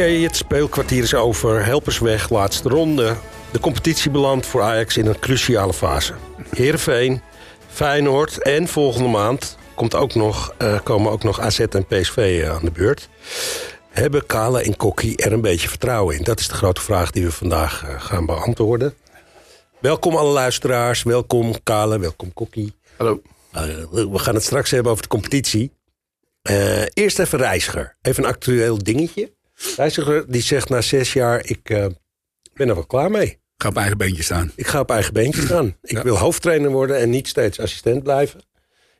Oké, het speelkwartier is over. Helpers weg, laatste ronde. De competitie belandt voor Ajax in een cruciale fase. Heerenveen, Feyenoord en volgende maand komt ook nog, uh, komen ook nog AZ en PSV aan de beurt. Hebben Kale en Kokkie er een beetje vertrouwen in? Dat is de grote vraag die we vandaag uh, gaan beantwoorden. Welkom alle luisteraars, welkom Kale, welkom Kokkie. Hallo. Uh, we gaan het straks hebben over de competitie. eerst even Reiziger, even een actueel dingetje. Reiziger die zegt na zes jaar, ik ben er wel klaar mee. Ga op eigen beentje staan. Ik ga op eigen beentje staan. Ik wil hoofdtrainer worden en niet steeds assistent blijven.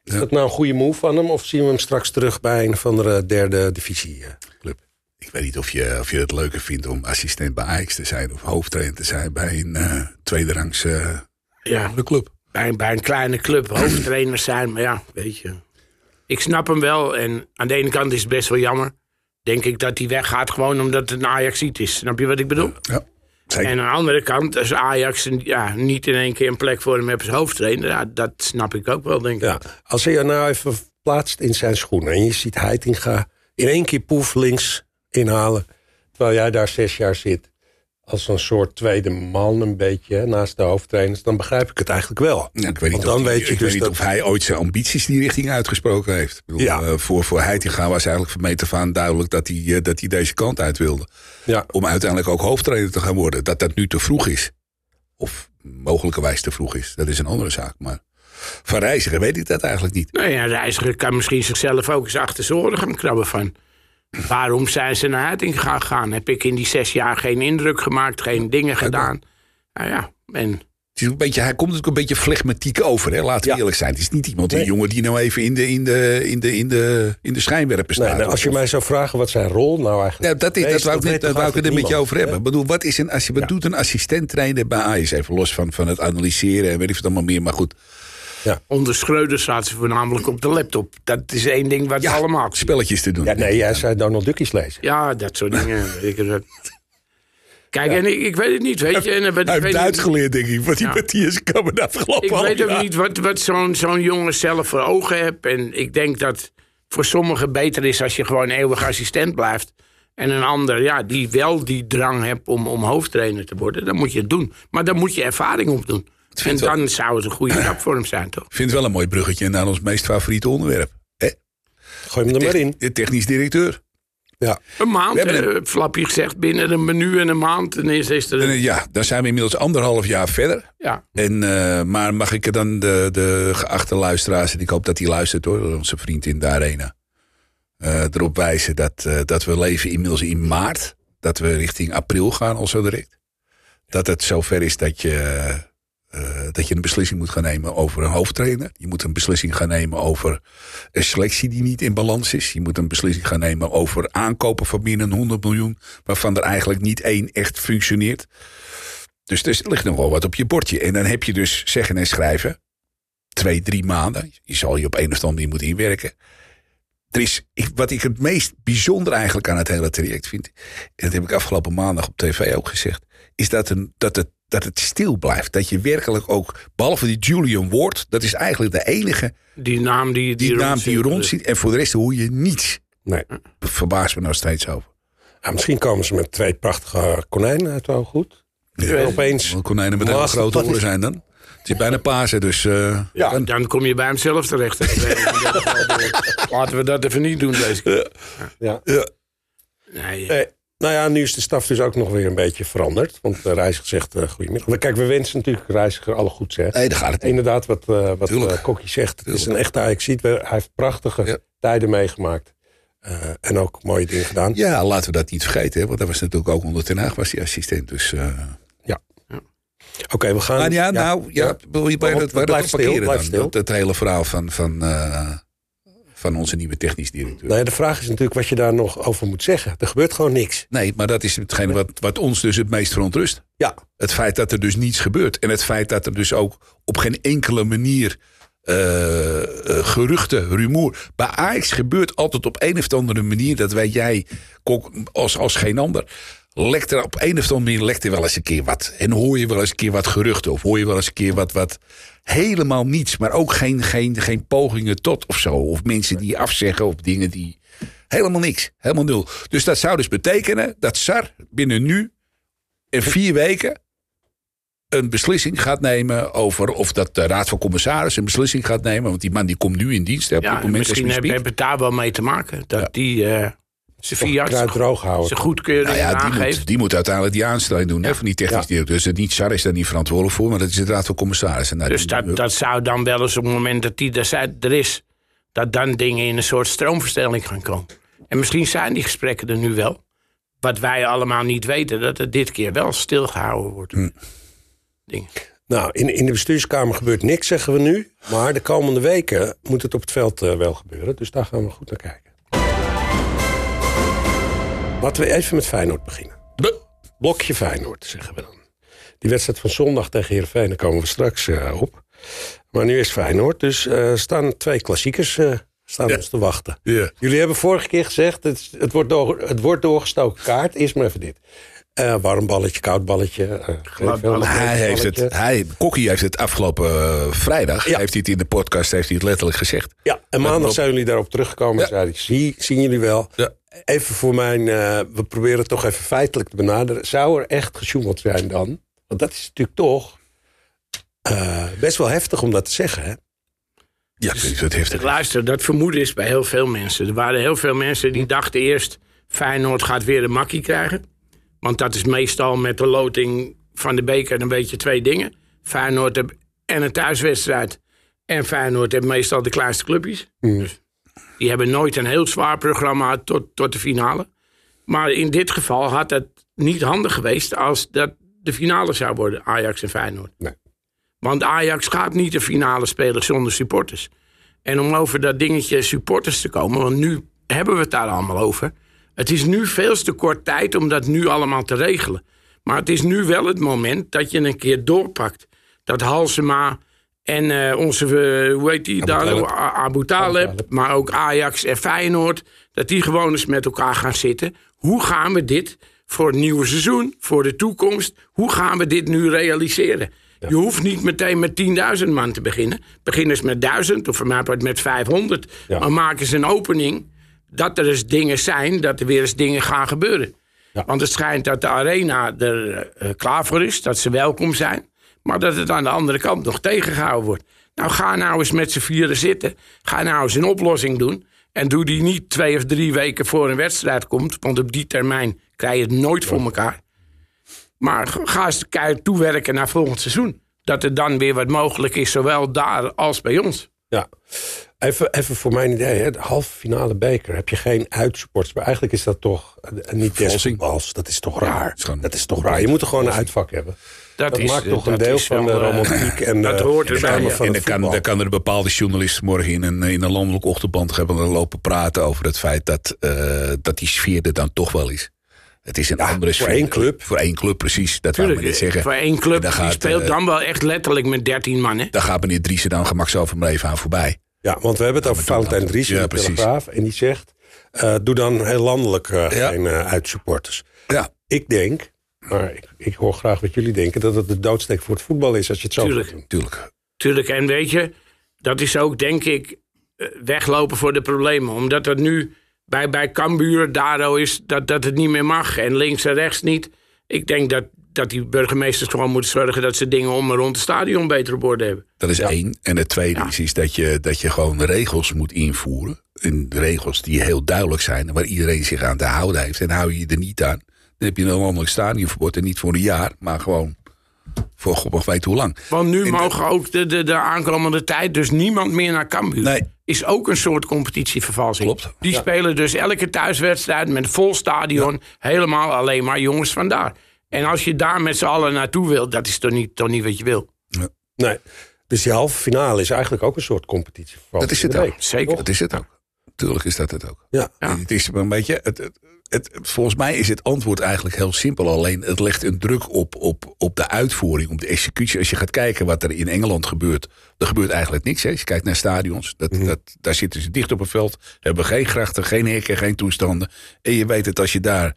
Is dat nou een goede move van hem? Of zien we hem straks terug bij een of andere derde divisieclub? Ik weet niet of je, of je het leuker vindt om assistent bij Ajax te zijn... of hoofdtrainer te zijn bij een uh, tweederangs uh, ja, club. Bij, bij een kleine club hoofdtrainer zijn. Maar ja, weet je. Ik snap hem wel. En aan de ene kant is het best wel jammer. Denk ik dat hij weggaat gewoon omdat het een ajax is. Snap je wat ik bedoel? Ja. En aan de andere kant, als Ajax ja, niet in één keer een plek voor hem heeft als hoofdtrainer, ja, dat snap ik ook wel, denk ik. Ja, als je nou even plaatst in zijn schoenen en je ziet Heitinga in één keer poef links inhalen, terwijl jij daar zes jaar zit, als een soort tweede man een beetje naast de hoofdtrainers, dan begrijp ik het eigenlijk wel. Ja, ik weet niet, dan of, weet je ik dus weet niet of hij ooit zijn ambities die richting uitgesproken heeft. Ik bedoel, ja. uh, voor, voor Heitinga was eigenlijk van meet af aan duidelijk dat hij, uh, dat hij deze kant uit wilde. Ja. Om uiteindelijk ook hoofdtrainer te gaan worden. Dat dat nu te vroeg is. Of mogelijkerwijs te vroeg is. Dat is een andere zaak. Maar van Reiziger weet ik dat eigenlijk niet. Nou ja, Reiziger kan misschien zichzelf ook eens achter zijn oren gaan krabben van... Waarom zijn ze naar Heiting gegaan? Heb ik in die zes jaar geen indruk gemaakt, geen dingen gedaan? Nou ja, en... Het is een beetje, hij komt ook een beetje flegmatiek over, hè? laten we ja. eerlijk zijn. Het is niet iemand, nee. een jongen die nou even in de, in de, in de, in de, in de schijnwerper staat. Nee, nou, als je mij zou vragen wat zijn rol nou eigenlijk ja, dat is. dat wou ik, net, wou ik het er met je over hebben. Ik bedoel, wat, is een, als je, wat ja. doet een assistent trainer bij Ajax? Even los van, van het analyseren en weet ik wat allemaal meer. Maar goed, ja. Onder Schreuder staat ze voornamelijk op de laptop. Dat is één ding wat ja, allemaal... spelletjes te doen. Ja, nee, jij zei Donald Duckies lezen. Ja, dat soort dingen. Kijk, ja. en ik, ik, weet het niet, weet je. En, hij heeft het uitgeleerd, denk ik, wat die ja. Matthias Kammer de afgelopen Ik weet ook niet wat, wat zo'n zo'n jongen zelf voor ogen heeft. En ik denk dat voor sommigen beter is als je gewoon eeuwig assistent blijft. En een ander, ja, die wel die drang hebt om, om hoofdtrainer te worden. Dan moet je het doen. Maar dan moet je ervaring op doen. En dan wel... zou het een goede hem zijn, toch? Ik vind het wel een mooi bruggetje naar ons meest favoriete onderwerp. Hè? Gooi hem er maar in. De technisch directeur. Ja. Een maand, eh, een... Flapje gezegd, binnen een menu en een maand. En is, is er een... Ja, daar zijn we inmiddels anderhalf jaar verder. Ja. En, uh, maar mag ik er dan de, de geachte luisteraars, en ik hoop dat hij luistert hoor, onze vriend in de arena, uh, erop wijzen dat, uh, dat we leven inmiddels in maart. Dat we richting april gaan al zo direct. Dat het zover is dat je uh, dat je een beslissing moet gaan nemen over een hoofdtrainer. Je moet een beslissing gaan nemen over een selectie die niet in balans is. Je moet een beslissing gaan nemen over aankopen van binnen 100 miljoen. Waarvan er eigenlijk niet één echt functioneert. Dus er ligt nog wel wat op je bordje. En dan heb je dus zeggen en schrijven. Twee, drie maanden. Je zal je op een of andere manier moeten inwerken. Er is, wat ik het meest bijzonder eigenlijk aan het hele traject vind. En dat heb ik afgelopen maandag op tv ook gezegd. Is dat, een, dat het dat het stil blijft. Dat je werkelijk ook, behalve die Julian Ward, dat is eigenlijk de enige. Die naam die, die, die, naam die je rondziet. En voor de rest hoor je niets. Nee. Verbaast me nog steeds over. Ja, misschien komen ze met twee prachtige konijnen uit wel goed. Ja, opeens. Konijnen met hele grote oren zijn dan. Het is bijna Pasen, dus... Uh, ja, dan... dan kom je bij hem zelf terecht. Laten we dat even niet doen deze keer. Ja. ja. Nee, nee. Nou ja, nu is de staf dus ook nog weer een beetje veranderd. Want de reiziger zegt uh, goedemiddag. Kijk, we wensen natuurlijk de reiziger alle goed zeg. Nee, daar gaat het Inderdaad, wat, uh, wat uh, Kokkie zegt. Het is een echte ajax Hij heeft prachtige ja. tijden meegemaakt. en ook mooie dingen gedaan. Ja, laten we dat niet vergeten. Hè? Want dat was natuurlijk ook onder Ten Haag was die assistent. Dus, ja. ja. Oké, okay, we gaan... Maar ja, nou, ja, ja. wil je bij dat, blijf stil, blijf stil. Dat, het hele verhaal van... van van onze nieuwe technisch directeur. Nou ja, de vraag is natuurlijk wat je daar nog over moet zeggen. Er gebeurt gewoon niks. Nee, maar dat is hetgene wat, wat ons dus het meest verontrust. Ja. Het feit dat er dus niets gebeurt. En het feit dat er dus ook op geen enkele manier uh, uh, geruchten, rumoer. Bij Ajax gebeurt altijd op een of andere manier, dat weet jij als, als geen ander. Lekt er op een of andere manier lekt er wel eens een keer wat. En hoor je wel eens een keer wat geruchten. Of hoor je wel eens een keer wat, wat helemaal niets. Maar ook geen, geen, geen pogingen tot of zo. Of mensen die afzeggen of dingen die... Helemaal niks. Helemaal nul. Dus dat zou dus betekenen dat SAR binnen nu in vier weken een beslissing gaat nemen over of dat de Raad van Commissarissen een beslissing gaat nemen. Want die man die komt nu in dienst. Hè, op Ja, dit moment misschien we hebben het daar wel mee te maken. Dat die eh Kruid fiat droog houden. zijn goedkeuring Nou ja, die aangeeft. moet, die moet uiteindelijk die aanstelling doen hè, van die technisch Ja. directeur. Dus het niet SAR is daar niet verantwoordelijk voor, maar dat is de Raad van Commissarissen. Nou, Dus die- dat, dat zou dan wel eens op het moment dat die er, zijn- er is, dat dan dingen in een soort stroomverstelling gaan komen. En misschien zijn die gesprekken er nu wel. Wat wij allemaal niet weten, dat het dit keer wel stilgehouden wordt. Hm. Dingen. Nou, in, in de bestuurskamer gebeurt niks, zeggen we nu. Maar de komende weken moet het op het veld eh, wel gebeuren. Dus daar gaan we goed naar kijken. Laten we even met Feyenoord beginnen. Blokje Feyenoord, zeggen we dan. Die wedstrijd van zondag tegen Heerenveen, daar komen we straks eh, op. Maar nu is Feyenoord, dus eh, staan twee klassiekers eh, staan Ja. ons te wachten. Ja. Jullie hebben vorige keer gezegd, het, het, wordt, door, het wordt doorgestoken kaart. Eerst maar even dit. Eh, warm balletje, koud balletje. eh, Glad veel- balletje. Hij heeft het, hij, Kokkie heeft het afgelopen vrijdag, Ja. heeft hij het in de podcast heeft hij het letterlijk gezegd. Ja, en maandag zijn jullie daarop teruggekomen en Ja. zeiden, zie, zien jullie wel. Ja. Even voor mijn, eh, we proberen het toch even feitelijk te benaderen. Zou er echt gesjoemeld zijn dan? Want dat is natuurlijk toch eh, best wel heftig om dat te zeggen, hè? Ja, dat heeft het. Luister, dat vermoeden is bij heel veel mensen. Er waren heel veel mensen die dachten eerst... Feyenoord gaat weer een makkie krijgen. Want dat is meestal met de loting van de beker een beetje twee dingen. Feyenoord en een thuiswedstrijd. En Feyenoord heeft meestal de kleinste clubjes. Dus die hebben nooit een heel zwaar programma tot, tot de finale. Maar in dit geval had het niet handig geweest... als dat de finale zou worden, Ajax en Feyenoord. Nee. Want Ajax gaat niet de finale spelen zonder supporters. En om over dat dingetje supporters te komen, want nu hebben we het daar allemaal over. Het is nu veel te kort tijd om dat nu allemaal te regelen. Maar het is nu wel het moment dat je een keer doorpakt. Dat Halsema en eh, onze, eh, hoe heet die daar? Taleb. A- Abu Taleb. maar ook Ajax en Feyenoord. Dat die gewoon eens met elkaar gaan zitten. Hoe gaan we dit voor het nieuwe seizoen, voor de toekomst, hoe gaan we dit nu realiseren? Je hoeft niet meteen met 10.000 man te beginnen. Begin eens met 1000 of voor mij met 500. Ja. Maar maak eens een opening dat er eens dingen zijn, dat er weer eens dingen gaan gebeuren. Ja. Want het schijnt dat de arena er eh, klaar voor is, dat ze welkom zijn. Maar dat het aan de andere kant nog tegengehouden wordt. Nou, ga nou eens met z'n vieren zitten. Ga nou eens een oplossing doen. En doe die niet twee of drie weken voor een wedstrijd komt. Want op die termijn krijg je het nooit voor elkaar. Maar ga eens keihard toewerken naar volgend seizoen. Dat er dan weer wat mogelijk is, zowel daar als bij ons. Ja. Even, even voor mijn idee, hè. de halve finale beker heb je geen uitsupporters. Maar eigenlijk is dat toch eh, niet des Vervalsing. voetbals. Dat is toch raar. is dat is toch raar. Je moet er gewoon een uitvak hebben. Dat, Dat is, maakt toch dat een deel is van de eh, romantiek en dat de hoort erbij, ja. van en dan kan, dan kan er een bepaalde journalist morgen in een, in een landelijk ochtendband hebben lopen praten over het feit dat, eh, dat die sfeer er dan toch wel is. Het is een andere voor sfeer. één club. Voor één club, precies. Dat wou ik zeggen. voor één club dan die gaat, speelt eh, dan wel echt letterlijk met 13 man. Hè? Daar gaat meneer Driessen dan gemakshalve maar even aan voorbij. Ja, want we hebben het over Valentijn dat. Dries in Ja, de. Telegraaf. En die zegt, eh, doe dan heel landelijk eh, Ja. geen eh, uitsupporters. Ja, Ik denk, maar ik, ik hoor graag wat jullie denken... dat het de doodsteek voor het voetbal is als je het zo Tuurlijk. tuurlijk. Tuurlijk, en weet je, dat is ook denk ik eh, weglopen voor de problemen. Omdat het nu bij, bij Cambuur, Daro is, dat, dat het niet meer mag. En links en rechts niet. Ik denk dat, dat die burgemeesters gewoon moeten zorgen... dat ze dingen om en rond het stadion beter op orde hebben. Dat is één. En het tweede is, is dat, je, dat je gewoon regels moet invoeren. En regels die heel duidelijk zijn en waar iedereen zich aan te houden heeft. En hou je je er niet aan, dan heb je een landelijk stadionverbod. En niet voor een jaar, maar gewoon voor god weet hoe lang. Want nu mogen ook de, de, de aankomende tijd dus niemand meer naar Cambuur. Nee. Is ook een soort competitievervalsing. Klopt. Die spelen dus elke thuiswedstrijd met vol stadion. Helemaal alleen maar jongens vandaar. En als je daar met z'n allen naartoe wil, dat is toch niet, toch niet wat je wil. Nee. Dus die halve finale is eigenlijk ook een soort competitie. Dat is het ook. Zeker. Dat is het ook. Tuurlijk is dat het ook. Ja. Ja. Het is een beetje. Het, het, het- volgens mij is het antwoord eigenlijk heel simpel. Alleen het legt een druk op, op, op de uitvoering, op de executie. Als je gaat kijken wat er in Engeland gebeurt. Er gebeurt eigenlijk niks. Hè. Als je kijkt naar stadions. Dat, Mhm. dat, daar zitten ze dicht op een veld. Hebben geen grachten, geen hekken, geen toestanden. En je weet het als je daar.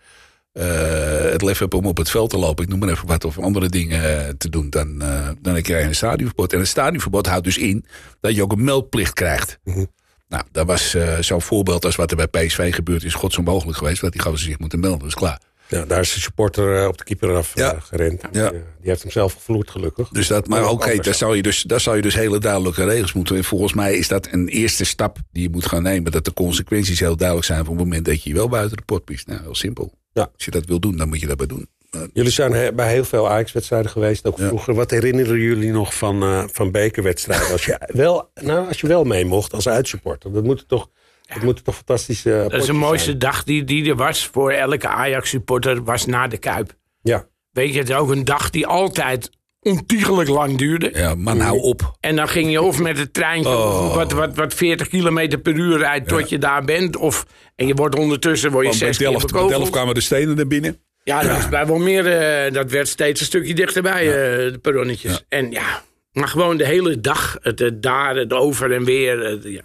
eh, het lef hebt om op het veld te lopen, ik noem maar even wat, of andere dingen eh, te doen, dan, eh, dan krijg je een stadionverbod. En een stadionverbod houdt dus in dat je ook een meldplicht krijgt. Mhm. Nou, dat was eh, zo'n voorbeeld als wat er bij PSV gebeurd is, godsonmogelijk geweest. Dat die gozer zich moeten melden, dat is klaar. Ja, daar is de supporter eh, op de keeper af Ja. eh, gerend. Ja. Die, heeft hem zelf gevloerd, gelukkig. Dus dat, maar oké, daar, zou je dus, daar zou je dus hele duidelijke regels moeten. En volgens mij is dat een eerste stap die je moet gaan nemen. Dat de consequenties heel duidelijk zijn op het moment dat je je wel buiten de pot piest. Nou, heel simpel. Ja. Als je dat wil doen, dan moet je dat maar doen. Maar- Jullie zijn he- bij heel veel Ajax-wedstrijden geweest, ook Ja. vroeger. Wat herinneren jullie nog van, eh, van bekerwedstrijden? Als je, wel, nou, als je wel mee mocht als uitsupporter. Dat moet toch, dat moet toch fantastisch eh, Dat is de mooiste dag die, die er was voor elke Ajax-supporter, was na de Kuip. Ja, Weet je, het is ook een dag die altijd ontiegelijk lang duurde. Ja, man, hou op. En dan ging je of met het treintje Oh. wat, wat, wat 40 kilometer per uur rijdt tot je daar bent. Of, en je wordt ondertussen word je bij zes keer bij. Delft kwamen de stenen naar binnen. Ja, dat was bij wel meer. eh, dat werd steeds een stukje dichterbij, eh, de perronnetjes. En ja, maar gewoon de hele dag. Het, het daar, het over en weer. het, ja.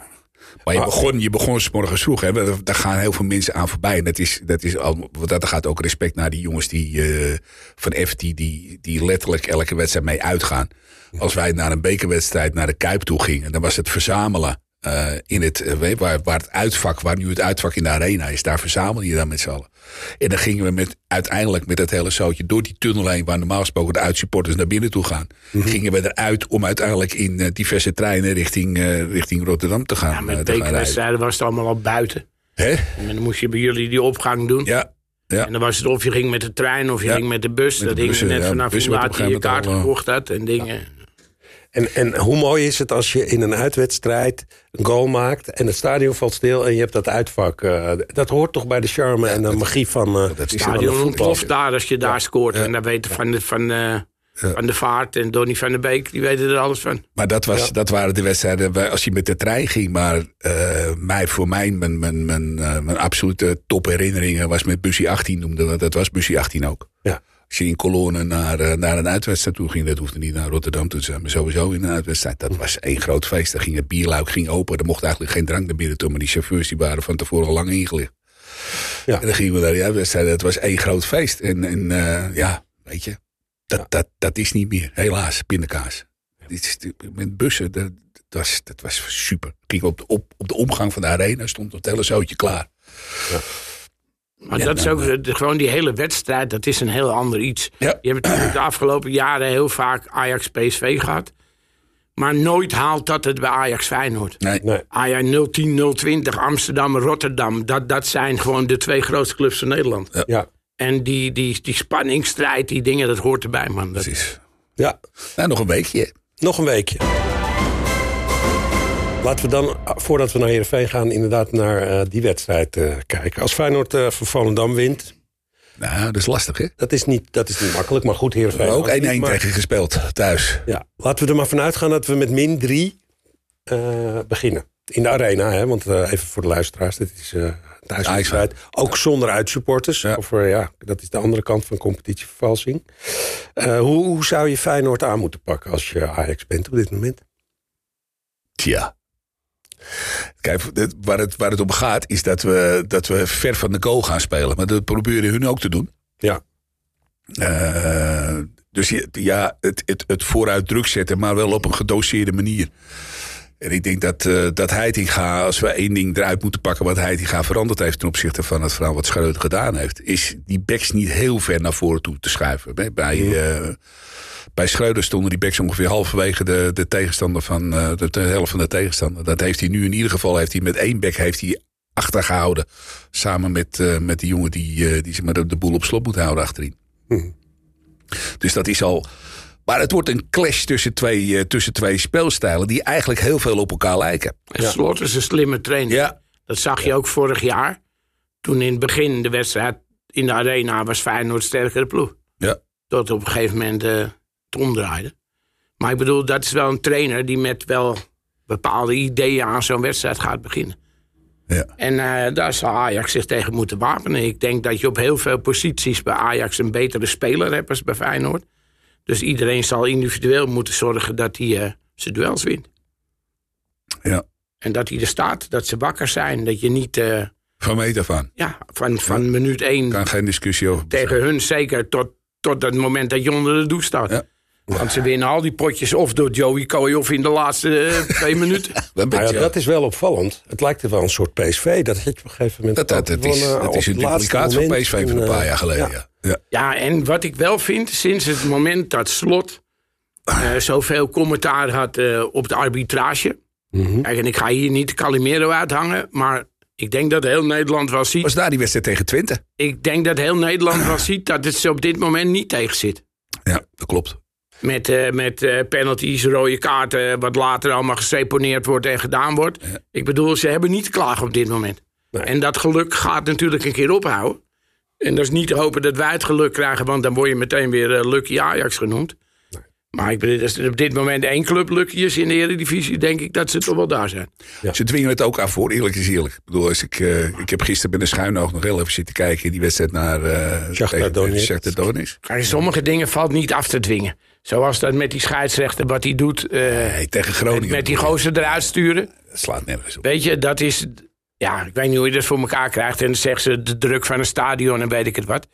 Maar je begon, je begon 's morgens vroeg. Hè. Daar- gaan heel veel mensen aan voorbij. En dat is, dat is al, want dat gaat ook respect naar die jongens die, eh, van F die, die, die letterlijk elke wedstrijd mee uitgaan. Als wij naar een bekerwedstrijd naar de Kuip toe gingen, dan was het verzamelen. Eh, in het, eh, waar, waar het uitvak, waar nu het uitvak in de arena is, daar verzamel je dan met z'n allen. En dan gingen we met, uiteindelijk met dat hele zootje door die tunnel heen, waar normaal gesproken de uitsupporters naar binnen toe gaan. Gingen we eruit om uiteindelijk in eh, diverse treinen richting, eh, richting Rotterdam te gaan. Ja, eh, met te gaan rijden. bekerwedstrijden was het allemaal al buiten. Hè? En dan moest je bij jullie die opgang doen. Ja. ja. En dan was het of je ging met de trein of je Ja, ging met de bus. met de dat hing bussen, net ja. vanaf hoe laat je je kaart al, gekocht had en dingen. En, en hoe mooi is het als je in een uitwedstrijd een goal maakt en het stadion valt stil en je hebt dat uitvak. eh, dat hoort toch bij de charme en de magie van, eh van de stadion voetbal. ontploft daar als je daar scoort. En dan weten van de, van, de, van de Vaart en Donny van der Beek, die weten er alles van. Maar dat, was, dat waren de wedstrijden als je met de trein ging. Maar eh, mij, voor mij, mijn, mijn, mijn, eh, mijn absolute topherinneringen was met Bussie 18 noemde. Dat was Bussie 18 ook. Ja. Als je in Cologne naar, eh, naar een uitwedstrijd toe ging, dat hoefde niet naar Rotterdam toe te zijn, maar sowieso in een uitwedstrijd. Dat was één groot feest. Daar ging het bierluik ging open. Er mocht eigenlijk geen drank naar binnen toe, maar die chauffeurs die waren van tevoren al lang ingelicht. Ja. En dan gingen we naar die uitwedstrijd. Dat was één groot feest. En, en eh, ja, weet je, dat, dat, dat is niet meer. Helaas, pindakaas. Is, met bussen, dat, dat, was, dat was super. Ging op de, op, op de omgang van de arena, stond het hele zootje klaar. Maar Ja, dat is nou, ook de- gewoon die hele wedstrijd, dat is een heel ander iets. Ja. Je hebt natuurlijk de afgelopen jaren heel vaak Ajax PSV gehad. Maar nooit haalt dat het bij Ajax Feyenoord. Nee, Nee. Ajax 010, 020, Amsterdam, Rotterdam. Dat, dat zijn gewoon de twee grootste clubs van Nederland. Ja, En die, die, die spanning, strijd, die dingen, dat hoort erbij, man. Dat, precies. ja. Nou, nog een weekje. Nog een weekje. Laten we dan, voordat we naar Heerenveen gaan, inderdaad naar eh, die wedstrijd eh, kijken. Als Feyenoord eh van Volendam wint, Nou, dat is lastig, hè? dat is niet, dat is niet makkelijk. Maar goed, We Heerenveen... hebben ook 1-1 niet, maar- tegen gespeeld, thuis. Ja, laten we er maar vanuit gaan dat we met min 3 beginnen. In de arena, hè? want even voor de luisteraars, dit is thuiswedstrijd. Ook zonder uitsupporters. Ja. Of, ja, dat is de andere kant van competitievervalsing. Hoe, hoe zou je Feyenoord aan moeten pakken als je Ajax bent op dit moment? Tja. Kijk, waar het, waar het om gaat is dat we, dat we ver van de goal gaan spelen. Maar dat proberen hun ook te doen. Ja, Eh, dus ja, het, het, het vooruit druk zetten, maar wel op een gedoseerde manier. En ik denk dat, eh dat Heitinga, als we één ding eruit moeten pakken... wat Heitinga veranderd heeft ten opzichte van het verhaal wat Schreuder gedaan heeft... is die backs niet heel ver naar voren toe te schuiven. Bij, bij, eh, bij Schreuder stonden die backs ongeveer halverwege de, de tegenstander van eh, de, de helft van de tegenstander. Dat heeft hij nu in ieder geval heeft hij met één back heeft hij achtergehouden. Samen met, eh, met die jongen die, eh, die zeg maar, de, de boel op slot moet houden achterin. Dus dat is al. Maar het wordt een clash tussen twee, tussen twee speelstijlen die eigenlijk heel veel op elkaar lijken. En Slot is een slimme trainer. Ja, Dat zag je ook vorig jaar. Toen in het begin de wedstrijd in de arena was Feyenoord sterkere ploeg. ja. Tot op een gegeven moment eh het omdraaide. Maar ik bedoel, dat is wel een trainer die met wel bepaalde ideeën aan zo'n wedstrijd gaat beginnen. ja. En eh, daar zal Ajax zich tegen moeten wapenen. Ik denk dat je op heel veel posities bij Ajax een betere speler hebt als bij Feyenoord. Dus iedereen zal individueel moeten zorgen dat hij eh, zijn duels wint. ja. En dat hij er staat, dat ze wakker zijn. Dat je niet eh, Van meet af aan. ja, van, van minuut één Kan geen discussie over. tegen hun zeker tot, tot het moment dat je onder de douche staat. Ja. Want ze winnen al die potjes of door Joey Coy of in de laatste eh, twee minuten. Ja, dat is wel opvallend. Het lijkt er wel een soort PSV. Dat had je op een gegeven moment dat, dat, dat is, dat is een duplicaat van PSV van een paar eh, jaar geleden. ja. Ja. Ja. Ja, en wat ik wel vind, sinds het moment dat Slot eh, zoveel commentaar had eh, op de arbitrage. Mhm. Kijk, en ik ga hier niet Calimero uithangen, maar ik denk dat heel Nederland wel ziet. Was daar die wedstrijd tegen Twente? Ik denk dat heel Nederland wel ziet dat het ze op dit moment niet tegen zit. Ja, dat klopt. Met, eh, met eh, penalties, rode kaarten, wat later allemaal geseponeerd wordt en gedaan wordt. Ik bedoel, ze hebben niet te klagen op dit moment. Nee. En dat geluk gaat natuurlijk een keer ophouden. En dat is niet te hopen dat wij het geluk krijgen, want dan word je meteen weer eh, Lucky Ajax genoemd. Maar ik bedoel, als er op dit moment één club Lucky is in de Eredivisie, denk ik dat ze toch wel daar zijn. Ze dwingen het ook af voor, eerlijk is eerlijk. Ik bedoel, als ik, eh, ik heb gisteren met een schuin oog nog heel even zitten kijken... in die wedstrijd naar uh, Shakhtar Donetsk. Shakhtar Donetsk. Kijk, sommige dingen valt niet af te dwingen. Zoals dat met die scheidsrechter, wat hij doet, eh, Nee, tegen Groningen. met die gozer eruit sturen. Dat slaat nergens op. Weet je, dat is. Ja, ik weet niet hoe je dat voor elkaar krijgt. En dan zeggen ze de druk van een stadion en weet ik het wat.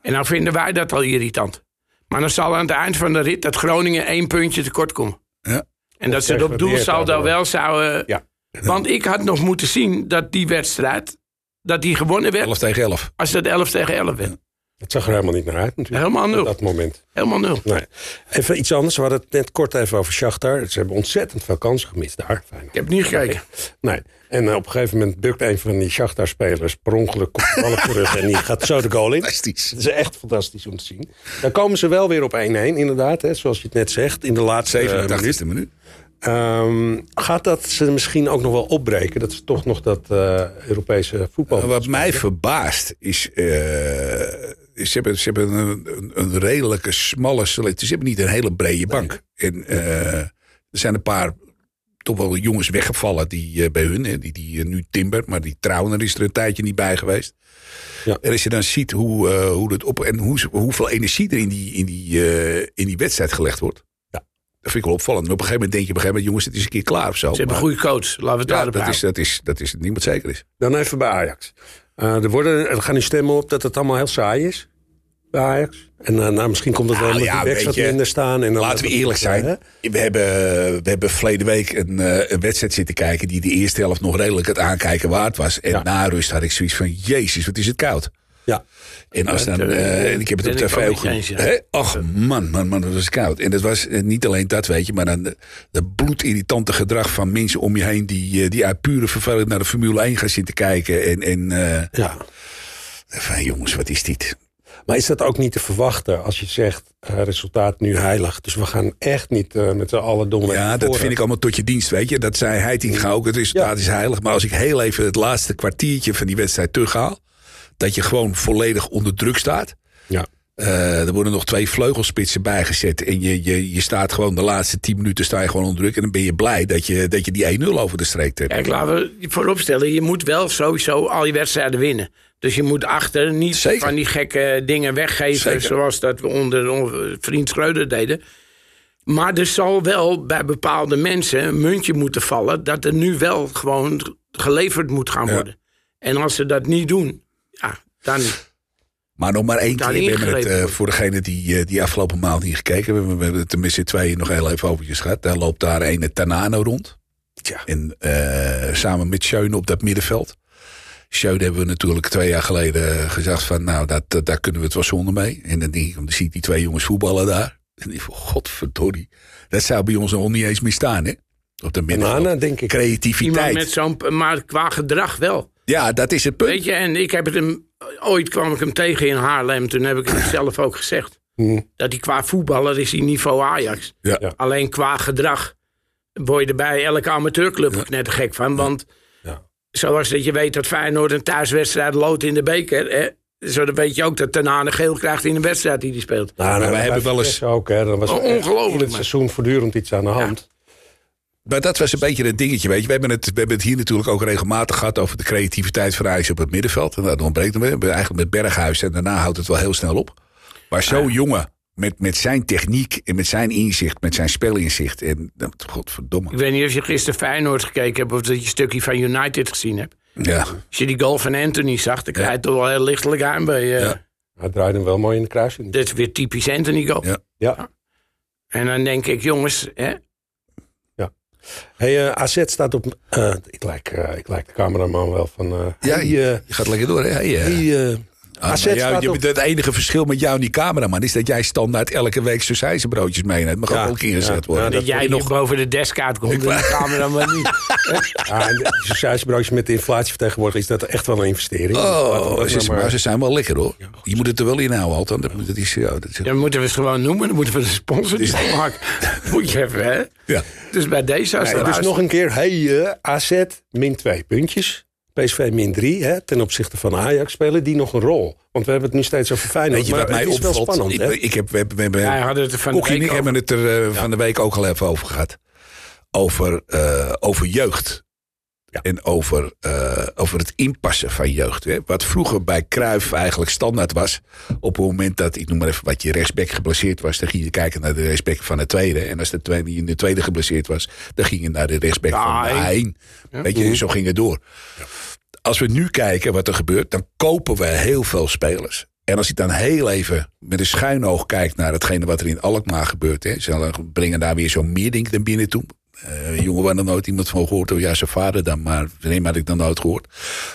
En dan vinden wij dat al irritant. Maar dan zal aan het eind van de rit dat Groningen één puntje tekort komen. Ja. En dat ze het op doelsaldo wel zouden. Ja. Want ik had nog moeten zien dat die wedstrijd. dat die gewonnen werd. 11 tegen 11. als dat 11 tegen 11 werd. Het zag er helemaal niet naar uit natuurlijk. Helemaal nul. Op dat moment. Helemaal nul. Nee. Even iets anders. We hadden het net kort even over Shakhtar. Ze hebben ontzettend veel kansen gemist daar. Fijn. Ik heb niet gekeken. Nee. En eh, op een gegeven moment bukt een van die Shakhtar-spelers per ongeluk op de rug en die gaat zo de goal in. Fantastisch. Dat is echt fantastisch om te zien. Dan komen ze wel weer op 1-1 inderdaad, hè, zoals je het net zegt, in de laatste eh, minuut. 87e minuut. Ehm, gaat dat ze misschien ook nog wel opbreken? Dat ze toch nog dat eh, Europese voetbal... Wat mij verbaast is... eh, is ze hebben, ze hebben een, een, een redelijke smalle selectie. Ze hebben niet een hele brede bank. En eh, er zijn een paar toch wel jongens weggevallen die, eh, bij hun. Die, die eh, nu Timber, maar die Trauner is er een tijdje niet bij geweest. Ja. En als je dan ziet hoe, eh, hoe het op en hoe, hoeveel energie er in die, in, die, eh, in die wedstrijd gelegd wordt. Ja. Dat vind ik wel opvallend. En op een gegeven moment denk je op een gegeven moment, jongens, het is een keer klaar of zo. Ze hebben een goede coach. Laten we het ja, daarop dat is, dat, is, dat is niemand zeker is. Dan even bij Ajax. Eh, er, worden, er gaan nu stemmen op dat het allemaal heel saai is bij Ajax. En nou, misschien komt het wel Nou omdat ja, die backs wat minder staan. En dan Laten we eerlijk zijn. Hè? We hebben, we hebben verleden week een, eh, een wedstrijd zitten kijken... die de eerste helft nog redelijk het aankijken waard was. En Ja. na rust had ik zoiets van... Jezus, wat is het koud. Ja. En als dan, eh, en ik heb het op tv ook gezien. Och man, man, man, dat was koud. En dat was niet alleen dat, weet je, maar dan de, de bloedirritante gedrag van mensen om je heen die, die uit pure verveling naar de Formule 1 gaan zitten kijken. En, en eh, ja. van jongens, wat is dit? Maar is dat ook niet te verwachten als je zegt eh, resultaat nu heilig? Dus we gaan echt niet eh, met z'n allen dom Ja, dat vind ik allemaal tot je dienst, weet je. Dat zei Heitinga ook, het resultaat is heilig. Maar als ik heel even het laatste kwartiertje van die wedstrijd terughaal... dat je gewoon volledig onder druk staat... Ja. Eh, er worden nog twee vleugelspitsen bijgezet. En je, je, je staat gewoon de laatste tien minuten sta je gewoon onder druk. En dan ben je blij dat je, dat je die 1-0 over de streek hebt. Kijk, laten we vooropstellen, je moet wel sowieso al je wedstrijden winnen. Dus je moet achter niet Zeker. van die gekke dingen weggeven... Zeker. zoals dat we onder vriend Schreuder deden. Maar er zal wel bij bepaalde mensen een muntje moeten vallen... dat er nu wel gewoon geleverd moet gaan Ja. worden. En als ze dat niet doen, ja, dan... Maar nog maar één keer. We het, eh, voor degene die, eh, die afgelopen maand niet gekeken hebben. We hebben het tenminste tweeën nog heel even over gehad. Daar loopt daar een Tanano rond. En eh, samen met Schöne op dat middenveld. Schöne hebben we natuurlijk twee jaar geleden gezegd van... nou, dat, dat- daar kunnen we het wel zonder mee. En dan denk ik, dan zie ik die twee jongens voetballen daar. En ik van, godverdorie. Dat zou bij ons nog niet eens meer staan, hè? Op dat middenveld. Nana, denk ik. Iemand Creativiteit. met zo'n... Maar qua gedrag wel. Ja, dat is het punt. Weet je, en ik heb het hem... Ooit kwam ik hem tegen in Haarlem. Toen heb ik het zelf ook gezegd. Hm. Dat hij qua voetballer is hij niveau Ajax. Ja. Ja. Alleen qua gedrag word je er bij elke amateurclub ook net gek van. Want Ja. Zoals dat je weet dat Feyenoord een thuiswedstrijd loodt in de beker. Hè, zo dan weet je ook dat Tanane geel krijgt in een wedstrijd die hij speelt. Nou, nou, wij hebben wel eens- ook, hè. Dan was ongelooflijk, in het seizoen voortdurend iets aan de hand. Maar dat was een beetje het dingetje, weet je. We hebben het, we hebben het hier natuurlijk ook regelmatig gehad over de creativiteit van Ajax op het middenveld. En dat ontbreekt hem. We hebben eigenlijk met Berghuis en daarna houdt het wel heel snel op. Maar zo'n jongen, met, met zijn techniek en met zijn inzicht, met zijn spelinzicht. En nou, godverdomme. Ik weet niet of je gisteren Feyenoord gekeken hebt of dat je een stukje van United gezien hebt. Ja, Als je die goal van Anthony zag, dan krijg je toch wel heel lichtelijk aan bij. eh, Ja. Hij draaide hem wel mooi in de kruising. Dit is weer typisch Anthony goal. Ja. Ja. En dan denk ik, jongens, hè, Hey, eh, AZ staat op... eh, ik, lijk, ik lijk de cameraman wel van... eh Ja, hey, je, je gaat lekker door, hè? Hey, hey, Ah, AZ maar jou- staat je, op... Het enige verschil met jou en die cameraman is dat jij standaard elke week broodjes meeneemt. Mag Ja, ook wel een keer gezet ja, worden. ja, dat dat jij nog boven de desk uitkomt en de camera maar niet. Ja, sausijsbroodjes met de inflatie vertegenwoordigd is dat echt wel een investering. Oh, dat maar- maar ze zijn wel lekker hoor. Je moet het er wel in houden, Alton. Dat, dat is, ja, dat is, Dan moeten we het gewoon noemen. Dan moeten we de sponsor niet maken. Moet je even, hè? ja. Dus bij deze als Nee, dus nog een keer, hey, eh, AZ min twee puntjes. PSV min drie, hè, ten opzichte van Ajax spelen die nog een rol. Want we hebben het nu steeds over Feyenoord, Weet je maar wat mij het is wel opvalt? spannend. ik, hè? ik heb, we hebben, we hebben, Ja, het er van en ik hebben het er eh, van de week ook al even over gehad. Over, eh, over jeugd. En over, eh, over het inpassen van jeugd. Hè. Wat vroeger bij Cruijff eigenlijk standaard was. Op het moment dat, ik noem maar even wat je rechtsback geblesseerd was. Dan ging je kijken naar de rechtsback van de tweede. En als de tweede in de tweede geblesseerd was. Dan ging je naar de rechtsback Ja, van de één. A1. Weet je, zo ging het door. Als we nu kijken wat er gebeurt. Dan kopen we heel veel spelers. En als ik dan heel even met een schuin oog kijk naar hetgene wat er in Alkmaar gebeurt. Hè, ze brengen daar weer zo'n meerding naar binnen toe. Een jongen waar er nooit iemand van gehoord. Oh ja, zijn vader dan, maar nee, had ik dan nooit gehoord.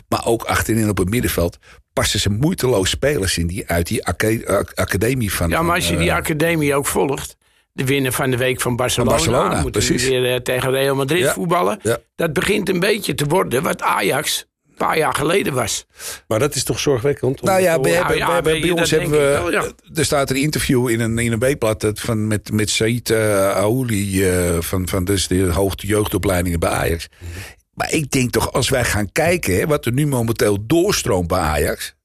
Maar ook achterin op het middenveld passen ze moeiteloos spelers in die uit die aca- ac- academie van. Ja, maar als je die eh, academie ook volgt. De winnaar van de week van Barcelona. Van Barcelona, moeten precies. weer eh, tegen Real Madrid Ja, voetballen. ja. Dat begint een beetje te worden wat Ajax paar jaar geleden was. Maar dat is toch zorgwekkend? Nou ja, je, bij ons hebben we. wel, ja. Er staat een interview in een, in een weekblad dat van, met, met Said uh, Aouli eh, van, van dus de hoogte jeugdopleidingen bij Ajax. Maar ik denk toch, als wij gaan kijken hè, wat er nu momenteel doorstroomt bij Ajax.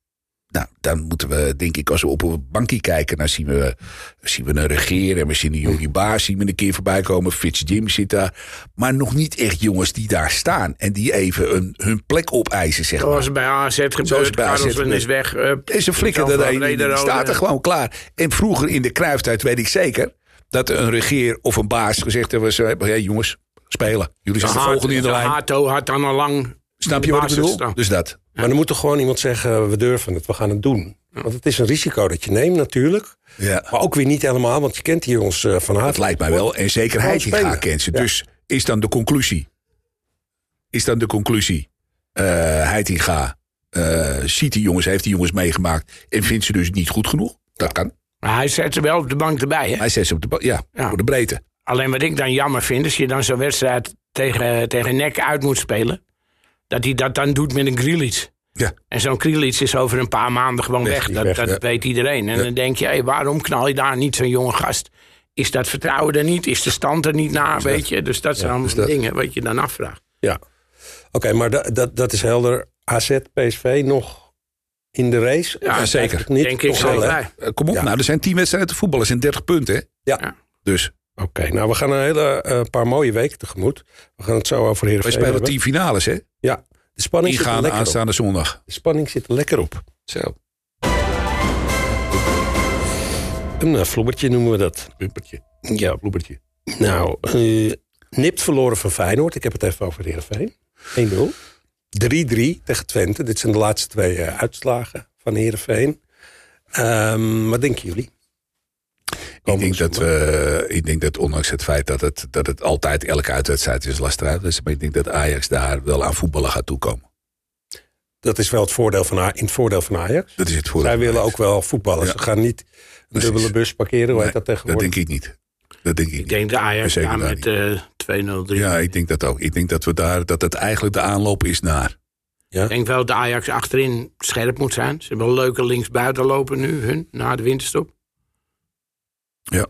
Nou, dan moeten we, denk ik, als we op een bankje kijken, dan zien we, zien we een regeer en we zien een Jordi Baas zien we een keer voorbij komen. Fitz Jim zit daar. Maar nog niet echt jongens die daar staan en die even een, hun plek opeisen, zeg maar. Zoals bij AZ Zoals bij AZ gebeurt. is weg. up. En ze flikken er een die staat er gewoon klaar. En vroeger in de kruiftijd weet ik zeker... dat een regeer of een baas gezegd hebben... Zo, hey, jongens, spelen. Jullie zijn de volgende in de lijn. Hato had dan al lang... Snap je wat ik bedoel? Dus dat. Maar dan moet toch gewoon iemand zeggen, we durven het, we gaan het doen. Want het is een risico dat je neemt natuurlijk. Ja. Maar ook weer niet helemaal, want je kent die jongens eh, van Dat harte. lijkt mij wel. En zekerheid gaat spelen. kent ze. Ja. Dus is dan de conclusie... Is dan de conclusie... eh Heitinga eh, ziet die jongens, heeft die jongens meegemaakt... en vindt ze dus niet goed genoeg? Dat kan. Maar hij zet ze wel op de bank erbij. Hè? Hij zet ze op de... ba- Ja, Ja. voor de breedte. Alleen wat ik dan jammer vind, als je dan zo'n wedstrijd tegen, tegen nek uit moet spelen, dat hij dat dan doet met een Grealish. Ja. En zo'n Grealish is over een paar maanden gewoon Weg, Dat, weg, dat ja. weet iedereen. En dan denk je, hey, waarom knal je daar niet zo'n jonge gast? Is dat vertrouwen er niet? Is de stand er niet na? Weet je? Dus dat zijn allemaal dat- dingen wat je dan afvraagt. Ja. Oké, maar da- dat, dat is helder. AZ, PSV nog in de race? Ja, zeker. Niet, denk ik wel. Eh, kom op, Ja. nou, er zijn tien wedstrijden te voetballen. Er zijn 30 punten, hè? Ja. Dus Oké, nou we gaan een hele eh, paar mooie weken tegemoet. We gaan het zo over Heerenveen spelen hebben. tien finales, hè? Ja, de spanning, zit er Ingaan lekker op. aanstaande zondag. de spanning zit er lekker op. Zo, Een uh, noemen we dat. pumpertje, Ja, bloebertje. nou, eh, nipt verloren van Feyenoord. Ik heb het even over Heerenveen. 1-0. 3-3 tegen Twente. Dit zijn de laatste twee uitslagen van Heerenveen. Ehm wat denken jullie? Ik denk, dat we, ik denk dat ondanks het feit dat het, dat het altijd elke uitwedstrijd is lastig uit is. Maar ik denk dat Ajax daar wel aan voetballen gaat toekomen. Dat is wel het voordeel van, in het voordeel van Ajax. Dat is het voordeel. Zij van willen Ajax. ook wel voetballen. Ja. Ze gaan niet een Precies. dubbele bus parkeren. Hoe Nee, heet dat dat tegenwoordig? denk ik niet. Dat denk ik, Ik niet. denk de Ajax daar met eh 2-0, 3 Ja, ik denk dat ook. Ik denk dat we daar dat het eigenlijk de aanloop is naar. Ik denk wel dat Ajax achterin scherp moet zijn. Ze hebben een leuke linksbuiten lopen nu, hun, na de winterstop. Ja.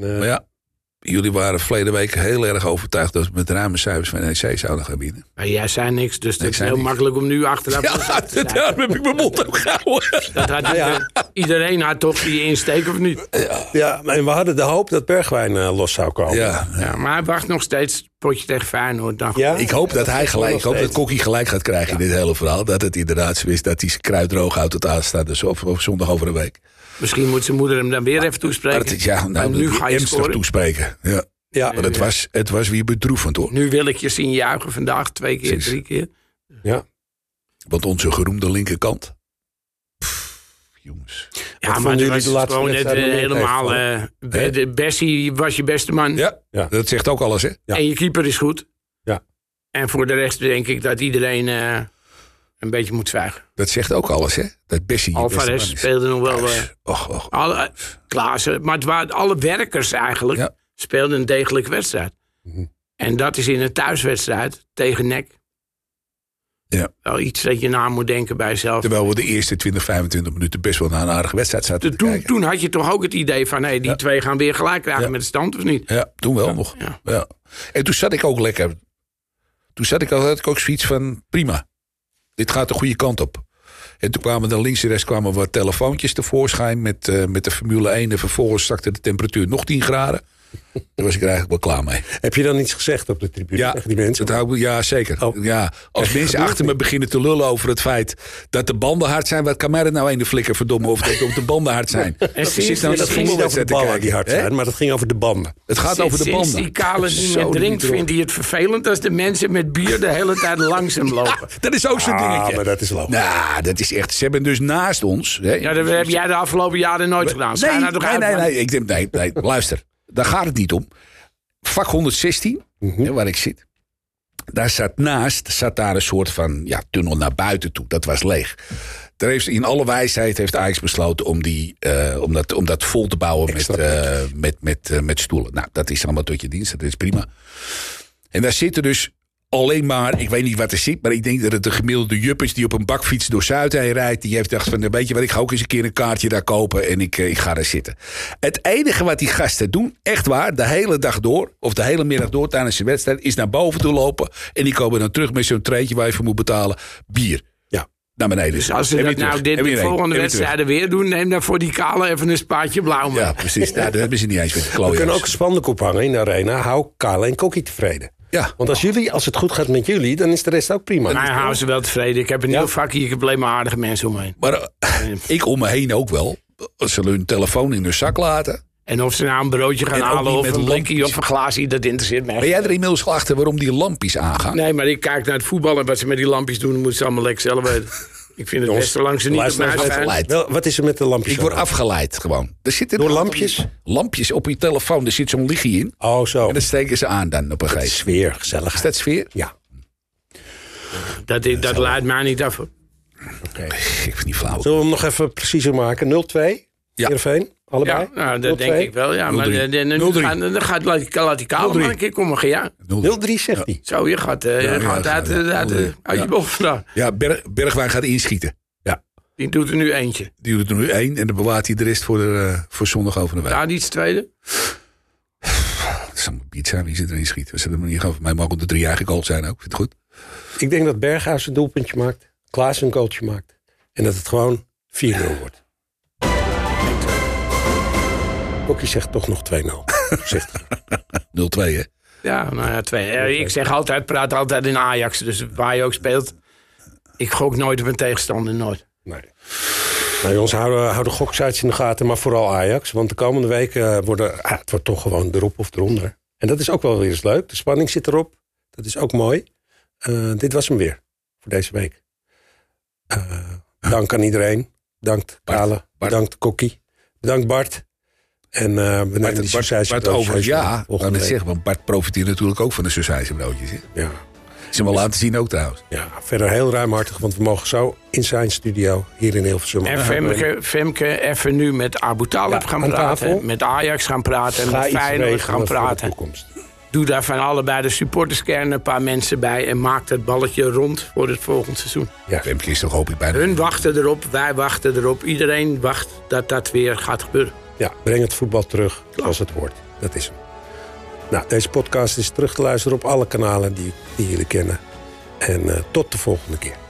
Eh, Maar ja, jullie waren verleden week heel erg overtuigd dat we met ruime cijfers van NEC zouden gaan winnen. Maar jij zei niks, dus dat Ik is heel niks. makkelijk om nu achteraf Ja, te zeggen. daarom heb ik mijn mond ook gehouden. Dat had iedereen, iedereen had toch die insteek of niet? ja, en we hadden de hoop dat Bergwijn eh, los zou komen. Ja, Ja, maar hij wacht nog steeds potje tegen Feyenoord. Dan. Ja? Ik hoop dat hij gelijk, ik hoop dat. Kokkie gelijk gaat krijgen in dit hele verhaal. Dat het inderdaad zo is dat hij zijn kruid droog houdt tot aanstaande of, of zondag over een week. Misschien moet zijn moeder hem dan weer even toespreken. ja, nou, nu ga je ernstig toespreken. Ja. Ja, Maar het was, het was weer bedroevend hoor. Nu wil ik je zien juichen vandaag twee keer, Precies. drie keer. ja. Want onze geroemde linkerkant. pff, jongens. Ja, maar jullie was de laatste gewoon net eh, helemaal... even, eh, Be- de Bessie was je beste man. Ja, Ja. dat zegt ook alles, hè? Ja. En je keeper is goed. Ja. En voor de rest denk ik dat iedereen eh, een beetje moet zwijgen. Dat zegt ook alles, hè? Dat Bessie Alvarez speelde nog wel... eh, Och, och. alle, Klaassen, maar het waren alle werkers eigenlijk... Ja. speelden een degelijke wedstrijd. Mhm. En dat is in een thuiswedstrijd tegen NEC... Ja. wel iets dat je na moet denken bij jezelf. Terwijl we de eerste 20, 25 minuten best wel naar een aardige wedstrijd zaten te Toen, had je toch ook het idee van... Hey, die Ja. twee gaan weer gelijk krijgen Ja. met de stand, of niet? Ja, toen wel nog. Ja. Ja. En toen zat ik ook lekker. Toen zat ik, al- had ik ook zoiets van, prima. Dit gaat de goede kant op. En toen kwamen dan links en rechts kwamen wat telefoontjes tevoorschijn met, eh, met de Formule 1. En vervolgens zakte de temperatuur nog 10 graden. Daar was ik er eigenlijk wel klaar mee. Heb je dan iets gezegd op de tribune tegen die mensen? dat hou ja zeker. Oh. Ja, als Echt, mensen achter me beginnen te lullen over het feit dat de banden hard zijn, wat kan mij er nou een de flikker verdomme of dat de banden hard zijn? En Ik sinds- zit nou Ja, dat ging niet over de ballen kijken, die hard zijn, maar dat ging over de banden. Het gaat over de Sinds banden. die kale niet meer die drinkt, vindt hij het vervelend als de mensen met bier de hele tijd langzaam lopen. Dat is ook zo'n Ah, dingetje. maar dat is logisch. Nou, dat is echt. Ze hebben dus naast ons. Hè, Ja, dat heb jij de afgelopen jaren nooit gedaan. Nee, nou nee, nee, nee, ik denk, nee, nee, luister. Daar gaat het niet om. Vak 116, Mhm. waar ik zit. Daar zat naast zat daar een soort van ja, tunnel naar buiten toe. Dat was leeg. Daar heeft, in alle wijsheid heeft Ajax besloten om, die, eh, om, dat, om dat vol te bouwen met, eh, met, met, eh, met stoelen. Nou, dat is allemaal tot je dienst. Dat is prima. En daar zitten dus alleen maar, ik weet niet wat er zit, maar ik denk dat het de gemiddelde jup is die op een bakfiets door Zuid heen rijdt. Die heeft gedacht van, weet je wat, ik ga ook eens een keer een kaartje daar kopen en ik, eh, ik ga daar zitten. Het enige wat die gasten doen, echt waar, de hele dag door, of de hele middag door tijdens de wedstrijd, is naar boven toe lopen. En die komen dan terug met zo'n treetje waar je voor moet betalen, bier. Ja. Naar beneden. Dus als ze dat nou terug. dit de volgende wedstrijden weer doen, neem dan voor die kale even een spaatje blauw mee. Ja, precies. Nou, dat hebben ze niet eens met de We kunnen ook een spandoek ophangen in de arena. Hou Kale en Kokkie tevreden. Ja. Want als, jullie, als het goed gaat met jullie, dan is de rest ook prima. Maar houden ze wel tevreden. Ik heb een Ja. nieuw vak hier, ik heb alleen maar aardige mensen om me heen. Maar ik om me heen ook wel. Ze hun telefoon in hun zak laten. En of ze nou een broodje gaan En ook halen niet of met een blikje of een glaasje, dat interesseert mij. Ben jij er inmiddels achter waarom die lampjes aangaan? Nee, maar ik kijk naar het voetbal en wat ze met die lampjes doen, moeten ze allemaal lekker zelf weten. Ik vind het Jongens, best zolang ze niet afgeleid. Wel, wat is er met de lampjes? Ik word afgeleid gewoon. Er zitten Door lampjes? Lampjes op je telefoon. Er zit zo'n lichtje in. Oh, zo. En dat steken ze aan dan op een gegeven moment. Sfeer, gezellig. Is dat sfeer? Ja. Dat, dat leidt mij niet af. hoor. Ik vind het niet flauw. Zullen we hem nog even preciezer maken? 0-2? Ja. Heerenveen? Allebei? Ja, nou, dat 0-2? denk ik wel. Ja, maar 0-3. dan, dan, 0-3. gaan- dan gaat laat, laat die 0-3. maar een keer komen. Ja. 0-3 zegt hij. Zo, je gaat, eh, je Ja, gaat ja, uit, ja, uit, ja. uit, uit je Ja. bocht vandaan. Ja, Berg, Bergwijn gaat inschieten. Die doet er nu eentje. Die doet er nu één. En dan bewaart hij de rest voor, de, eh, voor zondag over de wijk. Daar iets tweede. Dat is allemaal pizza. Wie zit erin schiet? We zitten er niet over. Mij mogen de drie eigen goals zijn ook. Vind je het goed? Ik denk dat Berghuis een doelpuntje maakt. Klaas een goaltje maakt. En dat het gewoon 4-0 wordt. Kokkie zegt toch nog 2-0. Voorzichtig. 0-2 hè? Ja, nou ja, twee. Eh, Ik zeg altijd, praat altijd in Ajax. Dus waar je ook speelt. Ik gok nooit op een tegenstander, nooit. Nee. Nou jongens, houden, houden goksites in de gaten, maar vooral Ajax. Want de komende weken eh, worden, ah, het wordt toch gewoon erop of eronder. En dat is ook wel weer eens leuk. De spanning zit erop. Dat is ook mooi. Eh, dit was hem weer voor deze week. Eh, dank aan iedereen. Bedankt Kale. Bedankt Kokkie. Bedankt Bart. En eh we nemen Bart, die Bart, mee ja. Ik week. zeggen, want Bart profiteert natuurlijk ook van de sausijzenbroodjes. Hè? Ja. Is hem wel laten zien ook trouwens. ja, verder heel ruimhartig, want we mogen zo in zijn studio hier in Hilversum. En Femke, Femke even nu met Abu Talib Ja, gaan aan praten. tafel. Met Ajax gaan praten. En Ga met Feyenoord gaan praten. Doe daar van allebei de supporterskern een paar mensen bij. En maak het balletje rond voor het volgende seizoen. Ja. Femke is toch hoop ik bijna. Hun wachten erop, wij wachten erop. Iedereen wacht dat dat weer gaat gebeuren. Ja, breng het voetbal terug als het hoort. Dat is hem. Nou, deze podcast is terug te luisteren op alle kanalen die, jullie kennen. En eh, tot de volgende keer.